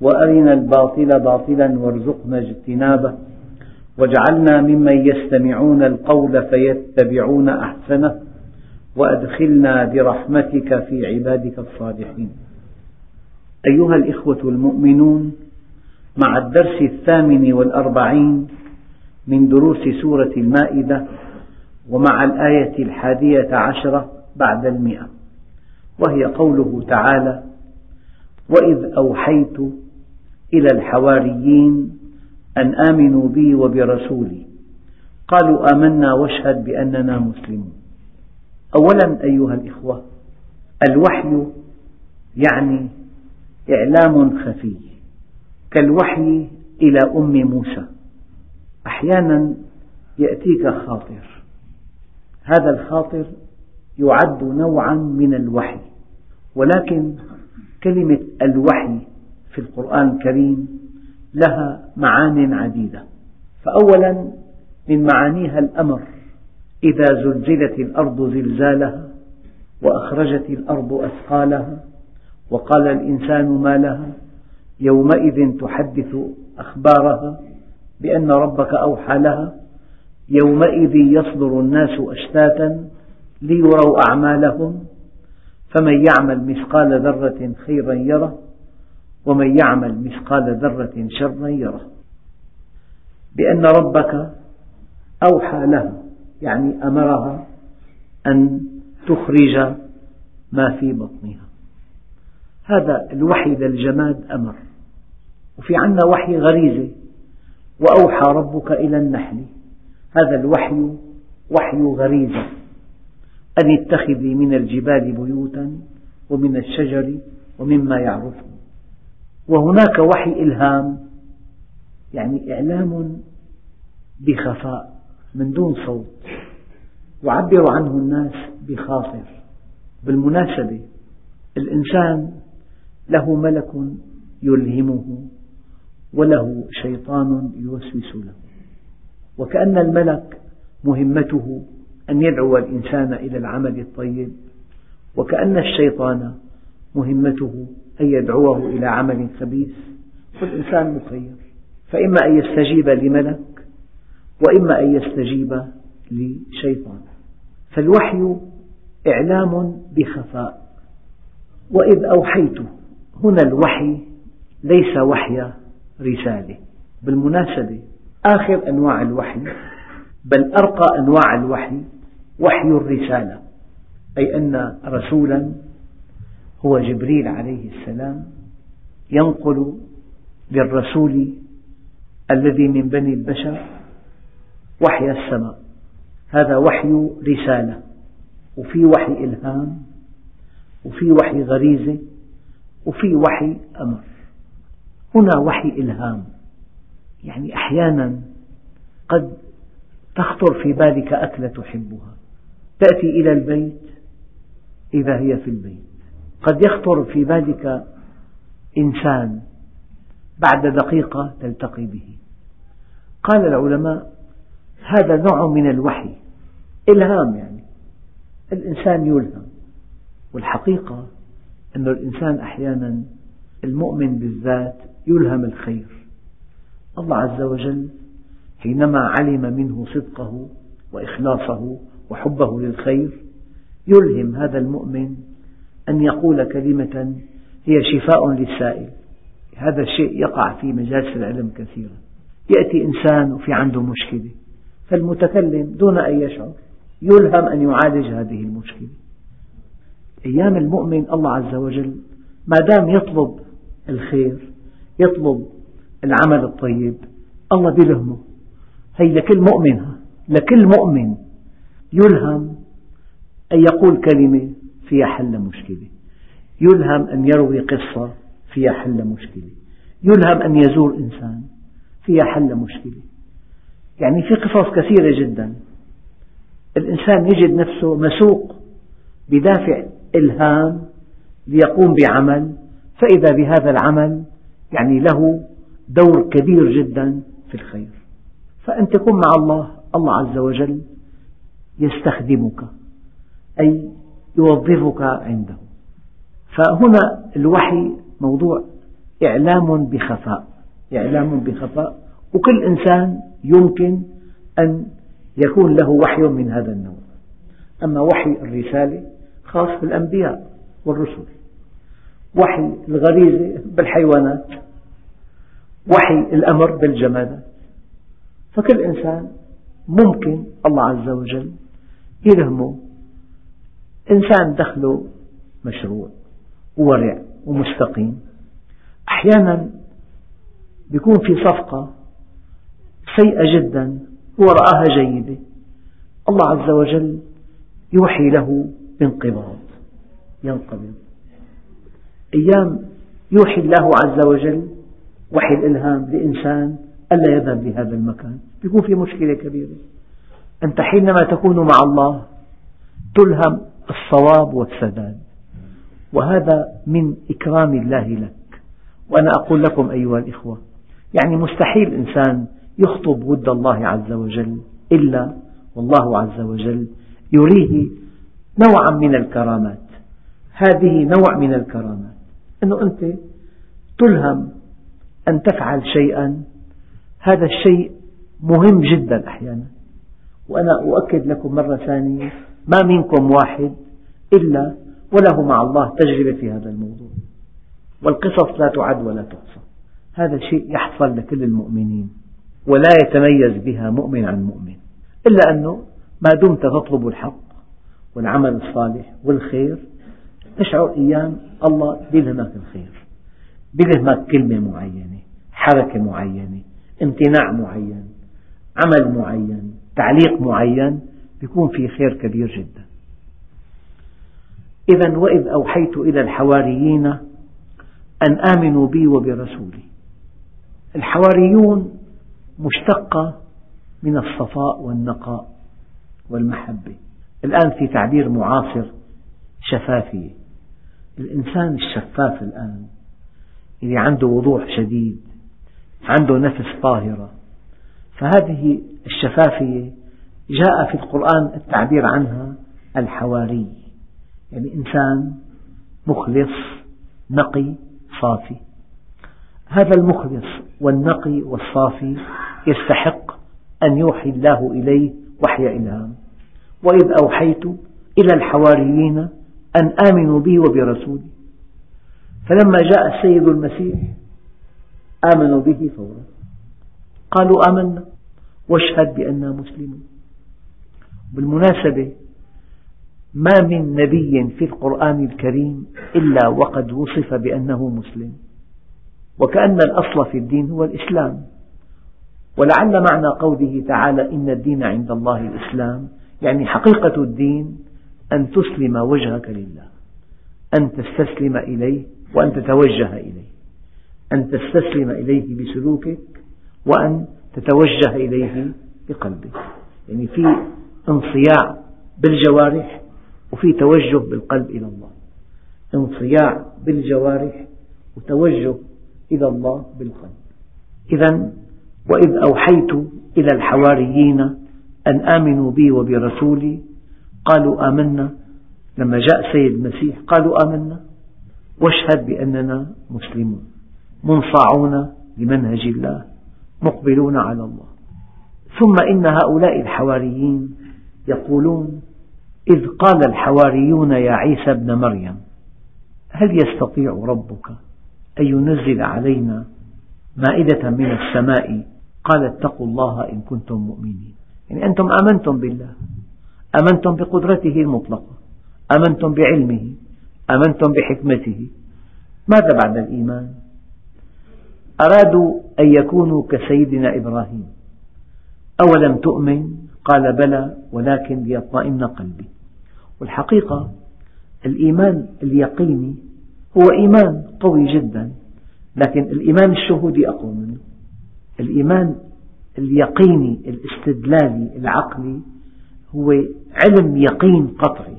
وأرنا الباطل باطلا وارزقنا اجتنابه. واجعلنا ممن يستمعون القول فيتبعون أحسنه. وأدخلنا برحمتك في عبادك الصالحين. أيها الإخوة المؤمنون مع الدرس الثامن والأربعين من دروس سورة المائدة ومع الآية الحادية عشرة بعد المئة وهي قوله تعالى وإذ أوحيت إلى الحواريين أن آمنوا بي وبرسولي. قالوا آمنا واشهد بأننا مسلمون. أولا أيها الإخوة الوحي يعني إعلام خفي كالوحي إلى أم موسى. أحيانا يأتيك خاطر. هذا الخاطر يعد نوعا من الوحي ولكن كلمة الوحي في القرآن الكريم لها معان عديدة. فأولا من معانيها الأمر إذا زلزلت الأرض زلزالها وأخرجت الأرض أثقالها وقال الإنسان ما لها يومئذ تحدث أخبارها بأن ربك أوحى لها يومئذ يصدر الناس أشتاتا ليروا أعمالهم فمن يعمل مثقال ذرة خيرا يره ومن يعمل مثقال ذرة شرا يره. بأن ربك أوحى لها يعني أمرها أن تخرج ما في بطنها. هذا الوحي للجماد أمر. وفي عنا وحي غريزة وأوحى ربك إلى النحل. هذا الوحي وحي غريزة أن اتخذي من الجبال بيوتا ومن الشجر ومما يعرفون وهناك وحي إلهام يعني إعلام بخفاء من دون صوت. يعبر عنه الناس بخاطر. بالمناسبة الإنسان له ملك يلهمه وله شيطان يوسوس له. وكأن الملك مهمته أن يدعو الإنسان إلى العمل الطيب وكأن الشيطان مهمته أن يدعوه إلى عمل خبيث والإنسان مخير. فإما أن يستجيب لملك وإما أن يستجيب لشيطان. فالوحي إعلام بخفاء. وإذ أوحيت هنا الوحي ليس وحي رسالة بالمناسبة آخر أنواع الوحي بل أرقى أنواع الوحي وحي الرسالة أي أن رسولا هو جبريل عليه السلام ينقل للرسول الذي من بني البشر وحي السماء. هذا وحي رسالة وفي وحي إلهام وفي وحي غريزة وفي وحي أمر. هنا وحي إلهام يعني أحيانا قد تخطر في بالك أكلة تحبها. تأتي إلى البيت إذا هي في البيت. قد يخطر في بالك إنسان بعد دقيقة تلتقي به. قال العلماء هذا نوع من الوحي إلهام يعني. الإنسان يلهم والحقيقة أن الإنسان أحيانا المؤمن بالذات يلهم الخير. الله عز وجل حينما علم منه صدقه وإخلاصه وحبه للخير يلهم هذا المؤمن أن يقول كلمة هي شفاء للسائل. هذا الشيء يقع في مجالس العلم كثيرا. يأتي إنسان وفي عنده مشكلة فالمتكلم دون أن يشعر يلهم أن يعالج هذه المشكلة. أيام المؤمن الله عز وجل ما دام يطلب الخير يطلب العمل الطيب الله بيلهمه هي لكل مؤمن لكل مؤمن يلهم أن يقول كلمة فيها حل مشكلة. يلهم أن يروي قصة فيها حل مشكلة. يلهم أن يزور إنسان فيها حل مشكلة. يعني في قصص كثيرة جدا. الإنسان يجد نفسه مسوق بدافع إلهام ليقوم بعمل فإذا بهذا العمل يعني له دور كبير جدا في الخير. فأنت كن مع الله الله عز وجل يستخدمك أي يوظفك عنده. فهنا الوحي موضوع إعلام بخفاء إعلام بخفاء. وكل إنسان يمكن أن يكون له وحي من هذا النوع. أما وحي الرسالة خاص بالأنبياء والرسل. وحي الغريزة بالحيوانات. وحي الأمر بالجمادات فكل إنسان ممكن الله عز وجل يلهمه إنسان دخله مشروع وورع ومستقيم. أحيانا يكون في صفقة سيئة جدا هو رآها جيدة. الله عز وجل يوحي له بانقباض. ينقبض. أيام يوحي الله عز وجل وحي الإلهام لإنسان ألا يذهب لهذا المكان. يكون في مشكلة كبيرة. أنت حينما تكون مع الله تلهم الصواب والسداد. وهذا من إكرام الله لك. وأنا أقول لكم أيها الإخوة يعني مستحيل إنسان يخطب ود الله عز وجل إلا والله عز وجل يريه نوعا من الكرامات. هذه نوع من الكرامات. أنه أنت تلهم أن تفعل شيئا هذا الشيء مهم جدا أحيانا. وأنا أؤكد لكم مرة ثانية ما منكم واحد إلا وله مع الله تجربة في هذا الموضوع. والقصص لا تعد ولا تحصى. هذا شيء يحصل لكل المؤمنين ولا يتميز بها مؤمن عن مؤمن. إلا أنه ما دمت تطلب الحق والعمل الصالح والخير تشعر أيام الله بيلهمك الخير بيلهمك كلمة معينة حركة معينة امتناع معين عمل معين تعليق معين يكون في خير كبير جدا. إذا وإذ أوحيت إلى الحواريين أن آمنوا بي وبرسولي. الحواريون مشتقة من الصفاء والنقاء والمحبة. الآن في تعبير معاصر شفافية. الإنسان الشفاف الآن اللي عنده وضوح شديد عنده نفس طاهرة. فهذه الشفافية جاء في القرآن التعبير عنها الحواري. يعني إنسان مخلص نقي صافي. هذا المخلص والنقي والصافي يستحق أن يوحي الله إليه وحي إلهام. وإذ أوحيت إلى الحواريين أن آمنوا بي وبرسولي. فلما جاء السيد المسيح آمنوا به فورا. قالوا آمنا. واشهد بأننا مسلمون. بالمناسبة ما من نبي في القرآن الكريم إلا وقد وصف بأنه مسلم. وكأن الأصل في الدين هو الإسلام. ولعل معنى قوله تعالى إن الدين عند الله الإسلام. يعني حقيقة الدين أن تسلم وجهك لله أن تستسلم إليه وأن تتوجه إليه. أن تستسلم إليه بسلوكك وأن تتوجه إليه بقلبك. يعني في انصياع بالجوارح وفي توجه بالقلب إلى الله. انصياع بالجوارح وتوجه إلى الله بالقلب. إذا وإذ أوحيت إلى الحواريين أن آمنوا بي وبرسولي قالوا آمنا. لما جاء سيد المسيح قالوا آمنا. واشهد بأننا مسلمون. منصاعون لمنهج الله مقبلون على الله. ثم إن هؤلاء الحواريين يقولون إذ قال الحواريون يا عيسى ابن مريم هل يستطيع ربك أن ينزل علينا مائدة من السماء؟ قال اتقوا الله إن كنتم مؤمنين. يعني أنتم آمنتم بالله آمنتم بقدرته المطلقة آمنتم بعلمه آمنتم بحكمته. ماذا بعد الإيمان؟ أرادوا أن يكونوا كسيدنا إبراهيم. أولم تؤمن؟ قال بلى ولكن ليطمئن قلبي. والحقيقة الإيمان اليقيني هو إيمان قوي جدا لكن الإيمان الشهودي أقوى منه. الإيمان اليقيني الاستدلالي العقلي هو علم يقين قطعي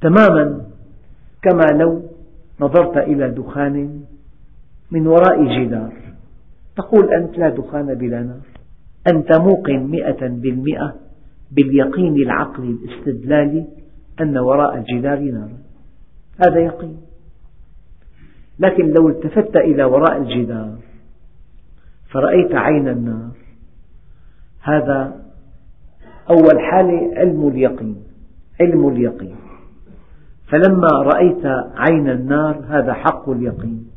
تماما كما لو نظرت إلى دخان من وراء جدار. تقول أنت لا دخان بلا نار أنت موقن مئة بالمئة باليقين العقلي الاستدلالي أن وراء الجدار نارا. هذا يقين. لكن لو التفت إلى وراء الجدار فرأيت عين النار. هذا أول حالة علم اليقين. علم اليقين. فلما رأيت عين النار هذا حق اليقين.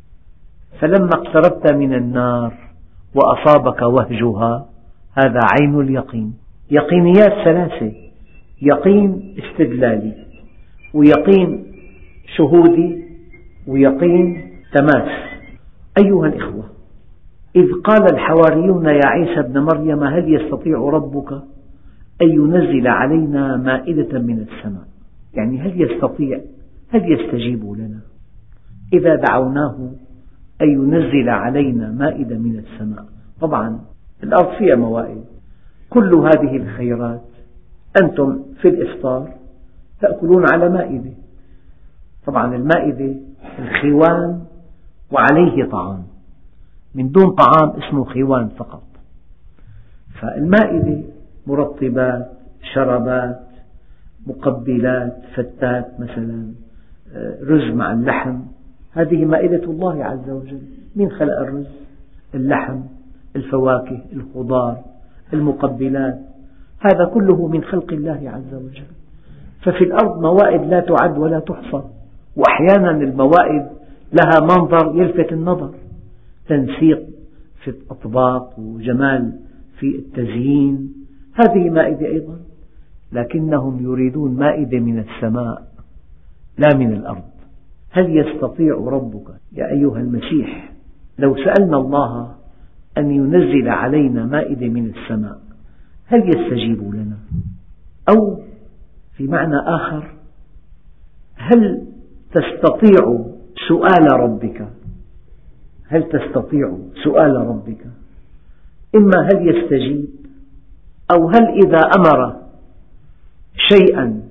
فلما اقتربت من النار وأصابك وهجها هذا عين اليقين. يقينيات ثلاثة. يقين استدلالي ويقين شهودي ويقين تماس. أيها الإخوة إذ قال الحواريون يا عيسى ابن مريم هل يستطيع ربك أن ينزل علينا مائدة من السماء؟ يعني هل يستطيع هل يستجيب لنا؟ إذا دعوناه أن ينزل علينا مائدة من السماء. طبعا الأرض فيها موائد. كل هذه الخيرات أنتم في الإفطار تأكلون على مائدة. طبعا المائدة الخوان وعليه طعام. من دون طعام اسمه خوان فقط. فالمائدة مرطبات شربات مقبلات فتات مثلا آه، رز مع اللحم هذه مائدة الله عز وجل. من خلق الرز؟ اللحم الفواكه الخضار المقبلات. هذا كله من خلق الله عز وجل. ففي الأرض موائد لا تعد ولا تحصى وأحيانا الموائد لها منظر يلفت النظر. تنسيق في الأطباق وجمال في التزيين. هذه مائدة أيضا. لكنهم يريدون مائدة من السماء لا من الأرض. هل يستطيع ربك يا أيها المسيح لو سألنا الله أن ينزل علينا مائدة من السماء هل يستجيب لنا؟ أو في معنى آخر هل تستطيع سؤال ربك؟ هل تستطيع سؤال ربك؟ إما هل يستجيب أو هل إذا أمر شيئا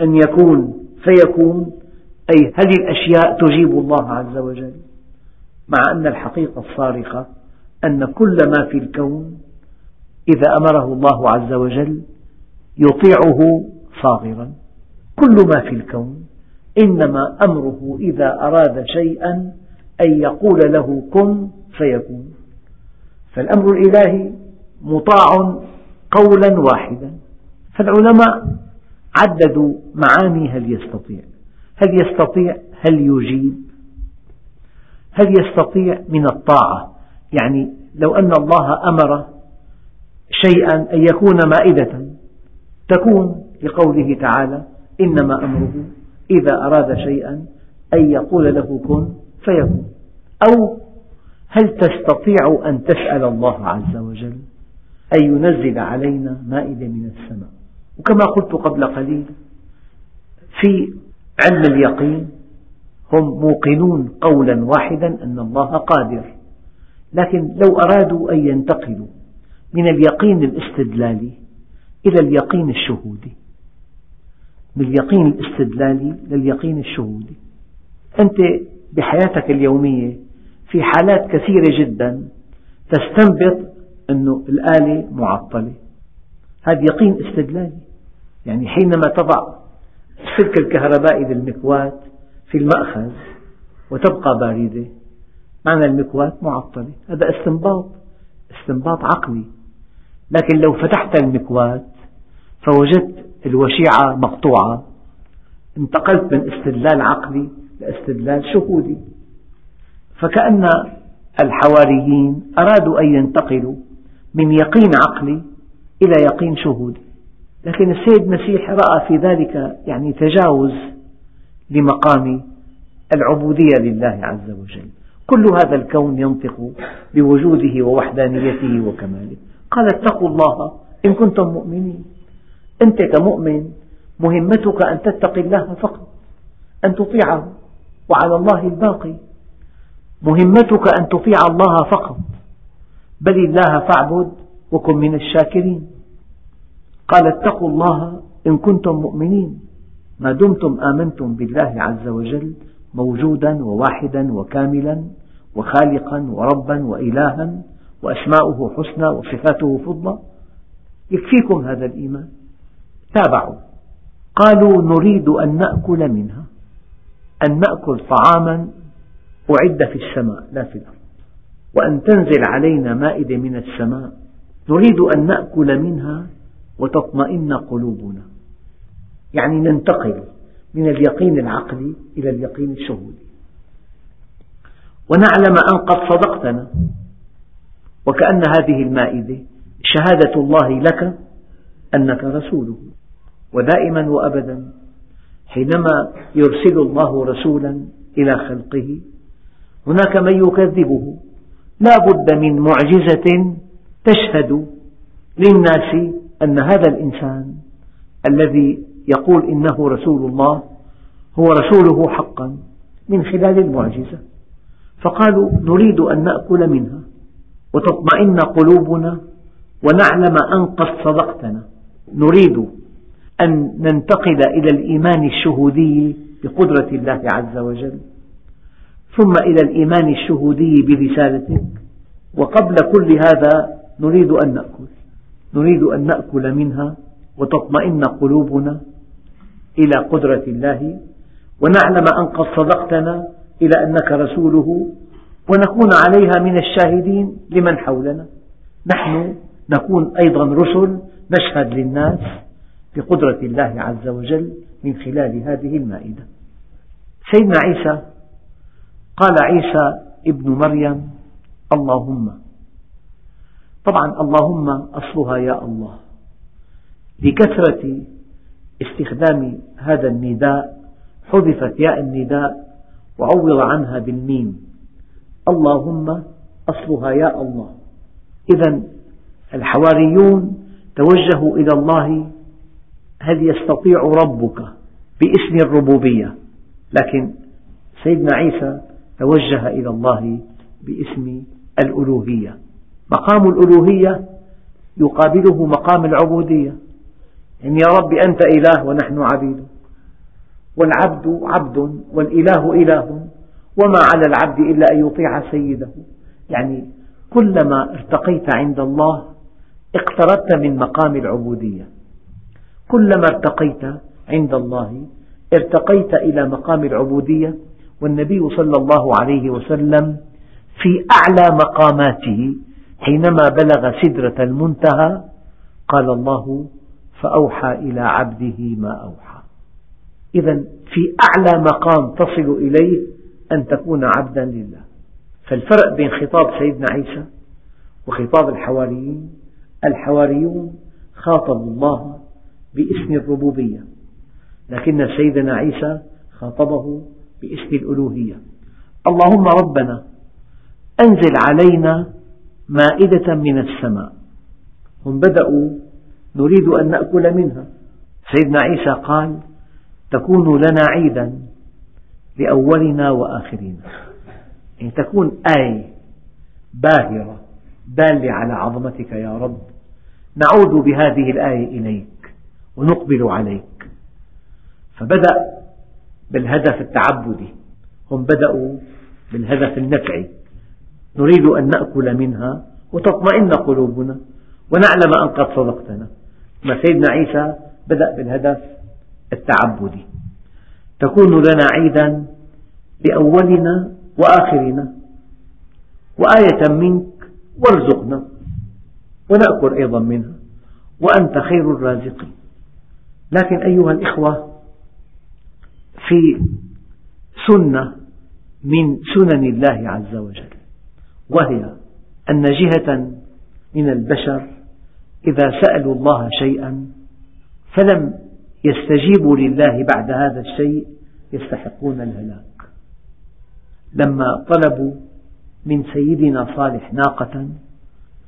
أن يكون فيكون أي هل الأشياء تجيب الله عز وجل مع أن الحقيقة الصارخة أن كل ما في الكون إذا أمره الله عز وجل يطيعه صاغرا. كل ما في الكون إنما أمره إذا أراد شيئا أن يقول له كن فيكون. فالأمر الإلهي مطاع قولا واحدا. فالعلماء عددوا معاني هل يستطيع هل يستطيع؟ هل يجيب؟ هل يستطيع من الطاعة؟ يعني لو أن الله أمر شيئا أن يكون مائدة تكون لقوله تعالى إنما أمره إذا أراد شيئا أن يقول له كن فيكون. أو هل تستطيع أن تسأل الله عز وجل أن ينزل علينا مائدة من السماء؟ وكما قلت قبل قليل في علم اليقين هم موقنون قولا واحدا أن الله قادر. لكن لو أرادوا أن ينتقلوا من اليقين الاستدلالي إلى اليقين الشهودي. من اليقين الاستدلالي لليقين الشهودي. أنت بحياتك اليومية في حالات كثيرة جدا تستنبط أن الآلة معطلة. هذا يقين استدلالي. يعني حينما تضع السلك الكهربائي للمكواة في المأخذ وتبقى باردة. معنى المكواة معطلة. هذا استنباط استنباط عقلي. لكن لو فتحت المكواة فوجدت الوشيعة مقطوعة. انتقلت من استدلال عقلي لاستدلال شهودي. فكأن الحواريين أرادوا أن ينتقلوا من يقين عقلي إلى يقين شهودي. لكن السيد المسيح رأى في ذلك يعني تجاوز لمقام العبودية لله عز وجل. كل هذا الكون ينطق بوجوده ووحدانيته وكماله. قال اتقوا الله إن كنتم مؤمنين. أنت كمؤمن مهمتك أن تتقي الله فقط أن تطيعه وعلى الله الباقي. مهمتك أن تطيع الله فقط. بل الله فاعبد وكن من الشاكرين. قال اتقوا الله إن كنتم مؤمنين. ما دمتم آمنتم بالله عز وجل موجودا وواحدا وكاملا وخالقا وربا وإلها وأسماؤه حسنى وصفاته فضلى. يكفيكم هذا الإيمان. تابعوا. قالوا نريد أن نأكل منها. أن نأكل طعاما أعد في السماء لا في الأرض. وأن تنزل علينا مائدة من السماء. نريد أن نأكل منها وتطمئن قلوبنا. يعني ننتقل من اليقين العقلي إلى اليقين الشهودي. ونعلم أن قد صدقتنا. وكأن هذه المائدة شهادة الله لك أنك رسوله. ودائما وأبدا حينما يرسل الله رسولا إلى خلقه هناك من يكذبه. لا بد من معجزة تشهد للناس أن هذا الإنسان الذي يقول إنه رسول الله هو رسوله حقا من خلال المعجزة. فقالوا نريد أن نأكل منها وتطمئن قلوبنا ونعلم أن قد صدقتنا. نريد أن ننتقل إلى الإيمان الشهودي بقدرة الله عز وجل ثم إلى الإيمان الشهودي برسالتك. وقبل كل هذا نريد أن نأكل. نريد أن نأكل منها وتطمئن قلوبنا إلى قدرة الله ونعلم أن قد صدقتنا إلى أنك رسوله ونكون عليها من الشاهدين لمن حولنا. نحن نكون أيضا رسل نشهد للناس بقدرة الله عز وجل من خلال هذه المائدة. سيدنا عيسى قال عيسى ابن مريم اللهم طبعا اللهم أصلها يا الله. لكثرة استخدام هذا النداء حذفت ياء النداء وعوض عنها بالميم. اللهم أصلها يا الله. إذا الحواريون توجهوا إلى الله هل يستطيع ربك باسم الربوبية؟ لكن سيدنا عيسى توجه إلى الله باسم الألوهية. مقام الألوهية يقابله مقام العبودية. يعني يا رب أنت إله ونحن عبيد. والعبد عبد والإله إله. وما على العبد إلا أن يطيع سيده. يعني كلما ارتقيت عند الله اقتربت من مقام العبودية. كلما ارتقيت عند الله ارتقيت إلى مقام العبودية. والنبي صلى الله عليه وسلم في أعلى مقاماته حينما بلغ سدرة المنتهى قال الله فأوحى إلى عبده ما أوحى. إذا في أعلى مقام تصل إليه أن تكون عبدا لله. فالفرق بين خطاب سيدنا عيسى وخطاب الحواريين الحواريون خاطبوا الله باسم الربوبية لكن سيدنا عيسى خاطبه باسم الألوهية. اللهم ربنا أنزل علينا مائدة من السماء. هم بدأوا نريد أن نأكل منها. سيدنا عيسى قال تكون لنا عيدا لأولنا وآخرنا يعني تكون آية باهرة دالة على عظمتك يا رب. نعود بهذه الآية إليك ونقبل عليك. فبدأ بالهدف التعبدي. هم بدأوا بالهدف النفعي. نريد أن نأكل منها وتطمئن قلوبنا ونعلم أن قد صدقتنا. ما سيدنا عيسى بدأ بالهدف التعبدي. تكون لنا عيدا لأولنا وآخرنا. وآية منك وارزقنا. ونأكل أيضا منها. وأنت خير الرازقين لكن أيها الإخوة في سنة من سنن الله عز وجل. وهي أن جهة من البشر إذا سألوا الله شيئا فلم يستجيبوا لله بعد هذا الشيء يستحقون الهلاك. لما طلبوا من سيدنا صالح ناقة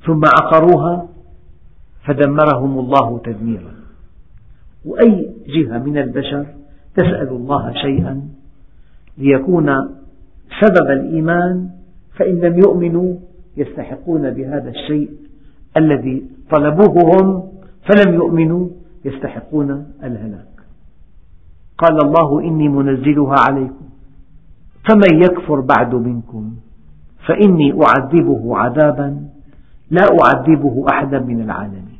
ثم عقروها فدمرهم الله تدميرا. وأي جهة من البشر تسأل الله شيئا ليكون سبب الإيمان فإن لم يؤمنوا يستحقون بهذا الشيء الذي طلبوه هم فلم يؤمنوا يستحقون الهلاك. قال الله إني منزلها عليكم فمن يكفر بعد منكم فإني أعذبه عذابا لا أعذبه أحدا من العالمين.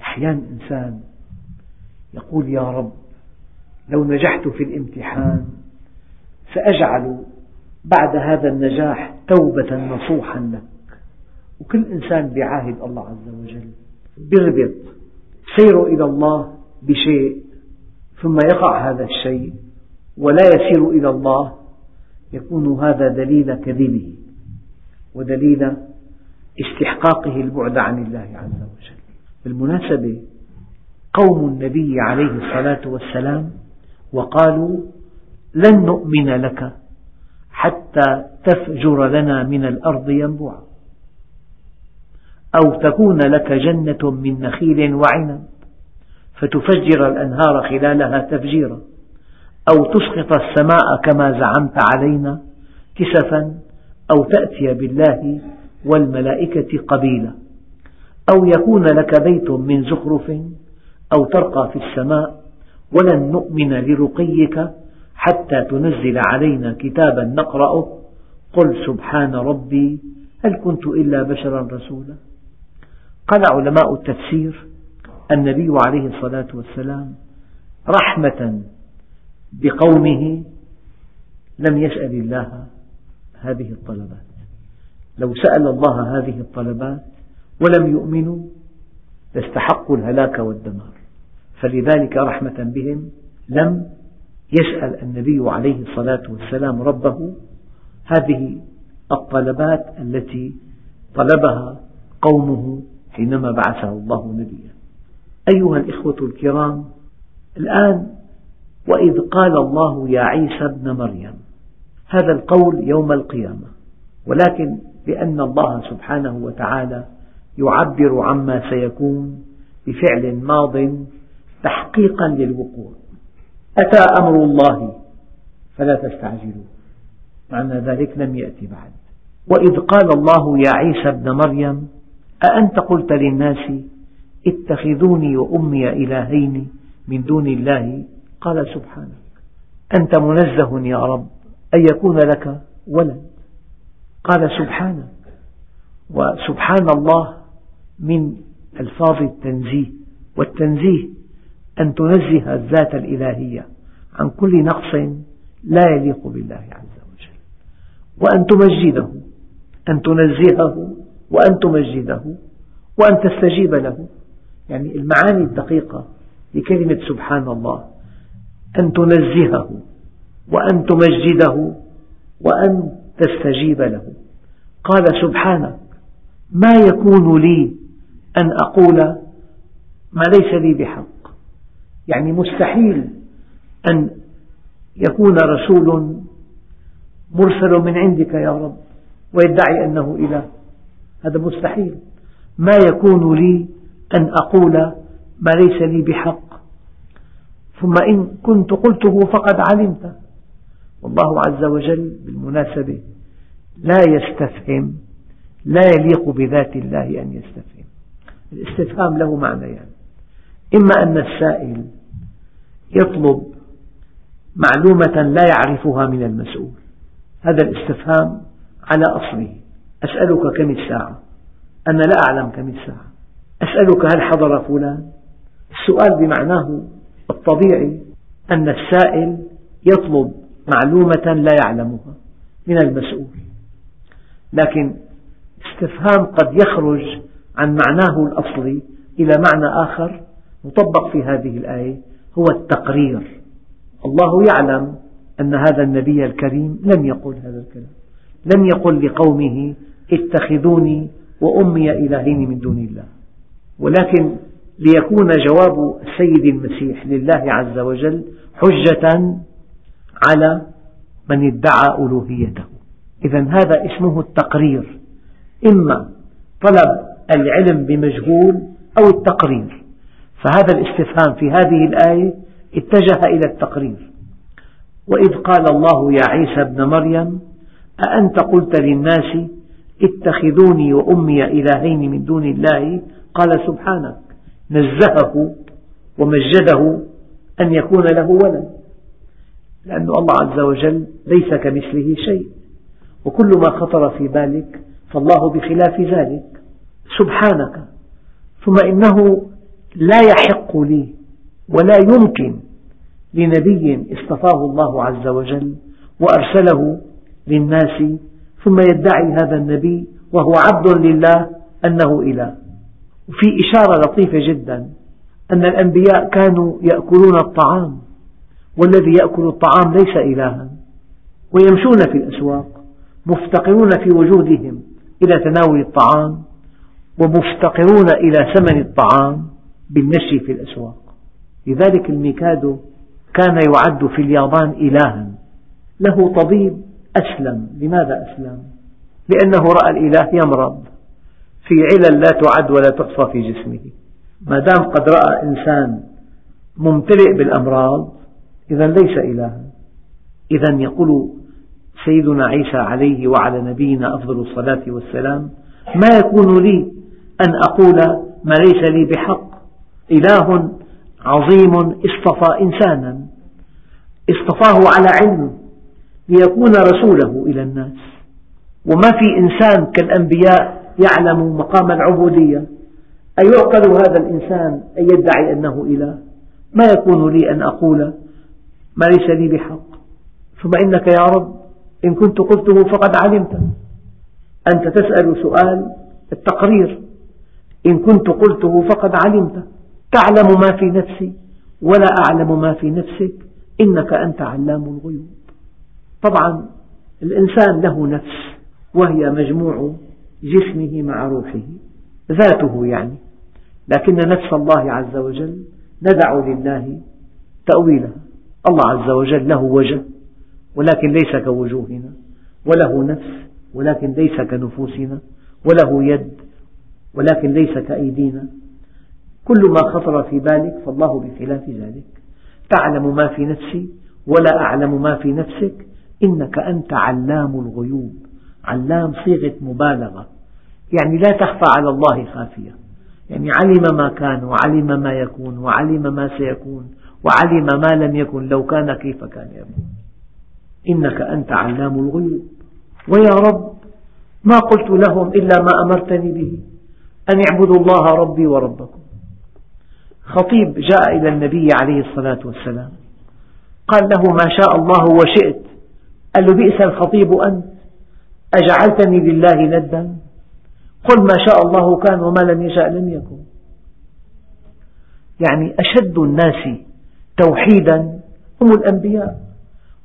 أحيانا إنسان يقول يا رب لو نجحت في الامتحان سأجعل بعد هذا النجاح توبة نصوحا لك. وكل إنسان بعاهد الله عز وجل. بيربط سيره إلى الله بشيء ثم يقع هذا الشيء ولا يسير إلى الله يكون هذا دليل كذبه ودليل استحقاقه البعد عن الله عز وجل. بالمناسبة قوم النبي عليه الصلاة والسلام وقالوا لن نؤمن لك حتى تفجر لنا من الأرض ينبوعا. أو تكون لك جنة من نخيل وعنب فتفجر الأنهار خلالها تفجيرا. أو تسقط السماء كما زعمت علينا كسفا أو تأتي بالله والملائكة قبيلا. أو يكون لك بيت من زخرف أو ترقى في السماء ولن نؤمن لرقيك حتى تنزل علينا كتابا نقرأه. قل سبحان ربي هل كنت إلا بشرا رسولا؟ قال علماء التفسير النبي عليه الصلاة والسلام رحمة بقومه لم يسأل الله هذه الطلبات. لو سأل الله هذه الطلبات ولم يؤمنوا لاستحقوا الهلاك والدمار. فلذلك رحمة بهم لم يسأل النبي عليه الصلاة والسلام ربه هذه الطلبات التي طلبها قومه حينما بعثه الله نبيا. أيها الإخوة الكرام الآن وإذ قال الله يا عيسى ابن مريم هذا القول يوم القيامة ولكن لأن الله سبحانه وتعالى يعبر عما سيكون بفعل ماض تحقيقا للوقوع. أتى أمر الله فلا تستعجلوه معنى ذلك لم يأتي بعد. وإذ قال الله يا عيسى ابن مريم أأنت قلت للناس اتخذوني وأمي إلهين من دون الله؟ قال سبحانك أنت منزه يا رب أن يكون لك ولد. قال سبحانك وسبحان الله من ألفاظ التنزيه والتنزيه أن تنزه الذات الإلهية عن كل نقص لا يليق بالله عز وجل. وأن تمجده أن تنزهه وأن تمجده وأن تستجيب له. يعني المعاني الدقيقة لكلمة سبحان الله. أن تنزهه وأن تمجده وأن تستجيب له. قال سبحانك ما يكون لي أن أقول ما ليس لي بحق. يعني مستحيل أن يكون رسول مرسل من عندك يا رب ويدعي أنه إله. هذا مستحيل. ما يكون لي أن أقول ما ليس لي بحق. ثم إن كنت قلته فقد علمت. والله عز وجل بالمناسبة لا يستفهم لا يليق بذات الله أن يستفهم. الاستفهام له معنيان. يعني. إما أن السائل يطلب معلومة لا يعرفها من المسؤول. هذا الاستفهام على أصله. أسألك كم الساعة أنا لا أعلم كم الساعة أسألك هل حضر فلان؟ السؤال بمعناه الطبيعي أن السائل يطلب معلومة لا يعلمها من المسؤول. لكن استفهام قد يخرج عن معناه الأصلي إلى معنى آخر مطبق في هذه الآية. هو التقرير. الله يعلم أن هذا النبي الكريم لم يقل هذا الكلام. لم يقل لقومه اتخذوني وأمي إلهين من دون الله. ولكن ليكون جواب السيد المسيح لله عز وجل حجة على من ادعى ألوهيته. إذا هذا اسمه التقرير. إما طلب العلم بمجهول أو التقرير. فهذا الاستفهام في هذه الآية اتجه إلى التقرير. وإذ قال الله يا عيسى ابن مريم أأنت قلت للناس اتخذوني وأمي إلهين من دون الله؟ قال سبحانك. نزهه ومجده أن يكون له ولد. لأن الله عز وجل ليس كمثله شيء. وكل ما خطر في بالك فالله بخلاف ذلك. سبحانك. ثم إنه لا يحق لي ولا يمكن لنبي اصطفاه الله عز وجل وأرسله للناس ثم يدعي هذا النبي وهو عبد لله أنه إله. وفي إشارة لطيفة جدا أن الأنبياء كانوا يأكلون الطعام والذي يأكل الطعام ليس إلها ويمشون في الأسواق مفتقرون في وجودهم إلى تناول الطعام ومفتقرون إلى ثمن الطعام. بالمشي في الأسواق. لذلك الميكادو كان يعد في اليابان إلها. له طبيب أسلم. لماذا أسلم؟ لأنه رأى الإله يمرض. في علل لا تعد ولا تحصى في جسمه. ما دام قد رأى إنسان ممتلئ بالأمراض إذا ليس إلها. إذا يقول سيدنا عيسى عليه وعلى نبينا أفضل الصلاة والسلام ما يكون لي أن أقول ما ليس لي بحق إله عظيم اصطفى إنسانا. اصطفاه على علم ليكون رسوله إلى الناس. وما في إنسان كالأنبياء يعلم مقام العبودية. أيعقل هذا الإنسان أن يدعي أنه إله؟ ما يكون لي أن أقول ما ليس لي بحق؟ ثم إنك يا رب إن كنت قلته فقد علمته أنت تسأل سؤال التقرير. إن كنت قلته فقد علمته تعلم ما في نفسي ولا أعلم ما في نفسك إنك أنت علام الغيوب. طبعا الإنسان له نفس وهي مجموع جسمه مع روحه ذاته يعني. لكن نفس الله عز وجل ندع لله تأويلها الله عز وجل له وجه ولكن ليس كوجوهنا وله نفس ولكن ليس كنفوسنا وله يد ولكن ليس كأيدينا. كل ما خطر في بالك فالله بخلاف ذلك. تعلم ما في نفسي ولا أعلم ما في نفسك. إنك أنت علام الغيوب. علام صيغة مبالغة. يعني لا تخفى على الله خافية. يعني علم ما كان وعلم ما يكون وعلم ما سيكون وعلم ما لم يكن لو كان كيف كان يكون. إنك أنت علام الغيوب. ويا رب ما قلت لهم إلا ما أمرتني به. أن اعبدوا الله ربي وربكم. خطيب جاء إلى النبي عليه الصلاة والسلام. قال له ما شاء الله وشئت قال له بئس الخطيب أنت؟ أجعلتني لله ندا؟ قل ما شاء الله كان وما لم يشاء لم يكن. يعني أشد الناس توحيدا هم الأنبياء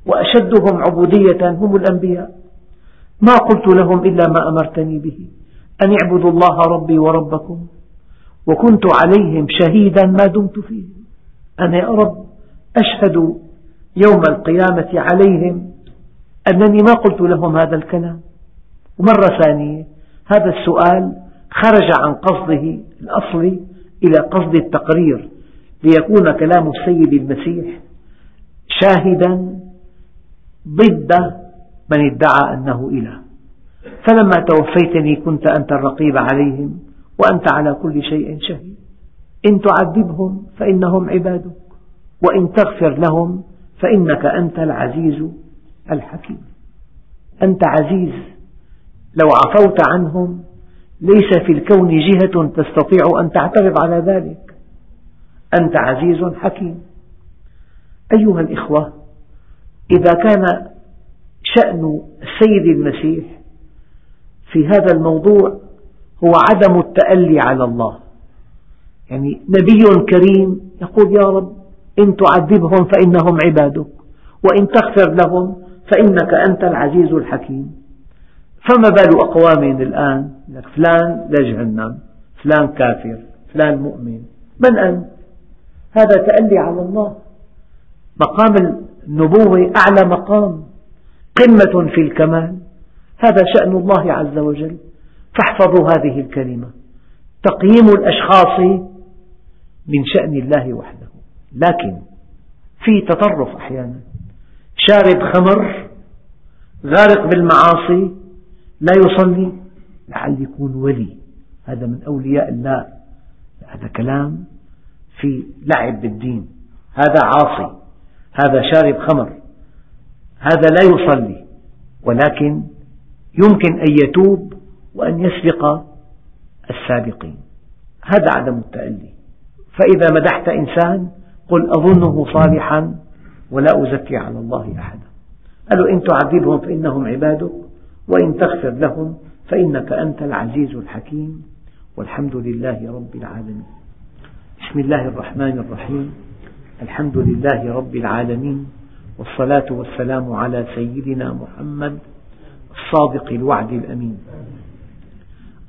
وأشدهم عبودية هم الأنبياء. ما قلت لهم إلا ما أمرتني به أن اعبدوا الله ربي وربكم. وكنت عليهم شهيدا ما دمت فيهم. أنا يا رب أشهد يوم القيامة عليهم أنني ما قلت لهم هذا الكلام. ومرة ثانية هذا السؤال خرج عن قصده الأصلي إلى قصد التقرير ليكون كلام السيد المسيح شاهدا ضد من ادعى أنه إله. فلما توفيتني كنت أنت الرقيب عليهم. وأنت على كل شيء شهيد. إن تعذبهم فإنهم عبادك وإن تغفر لهم فإنك أنت العزيز الحكيم. أنت عزيز لو عفوت عنهم ليس في الكون جهة تستطيع أن تعترض على ذلك. أنت عزيز حكيم. أيها الإخوة إذا كان شأن السيد المسيح في هذا الموضوع هو عدم التألي على الله. يعني نبي كريم يقول يا رب إن تعذبهم فإنهم عبادك وإن تغفر لهم فإنك أنت العزيز الحكيم. فما بال أقوام الآن؟ لك فلان لجهنم فلان كافر فلان مؤمن. من أنت؟ هذا تألي على الله. مقام النبوة أعلى مقام. قمة في الكمال. هذا شأن الله عز وجل. فاحفظوا هذه الكلمة. تقييم الأشخاص من شأن الله وحده. لكن في تطرف أحيانا. شارب خمر غارق بالمعاصي لا يصلي لعل يكون ولي. هذا من أولياء الله. هذا كلام في لعب بالدين. هذا عاصي. هذا شارب خمر. هذا لا يصلي. ولكن يمكن أن يتوب وأن يسبق السابقين. هذا عدم التألي. فإذا مدحت إنسان قل أظنه صالحا ولا أزكي على الله أحدا. قالوا إن تعذبهم فإنهم عبادك وإن تغفر لهم فإنك أنت العزيز الحكيم. والحمد لله رب العالمين. بسم الله الرحمن الرحيم. الحمد لله رب العالمين. والصلاة والسلام على سيدنا محمد الصادق الوعد الأمين.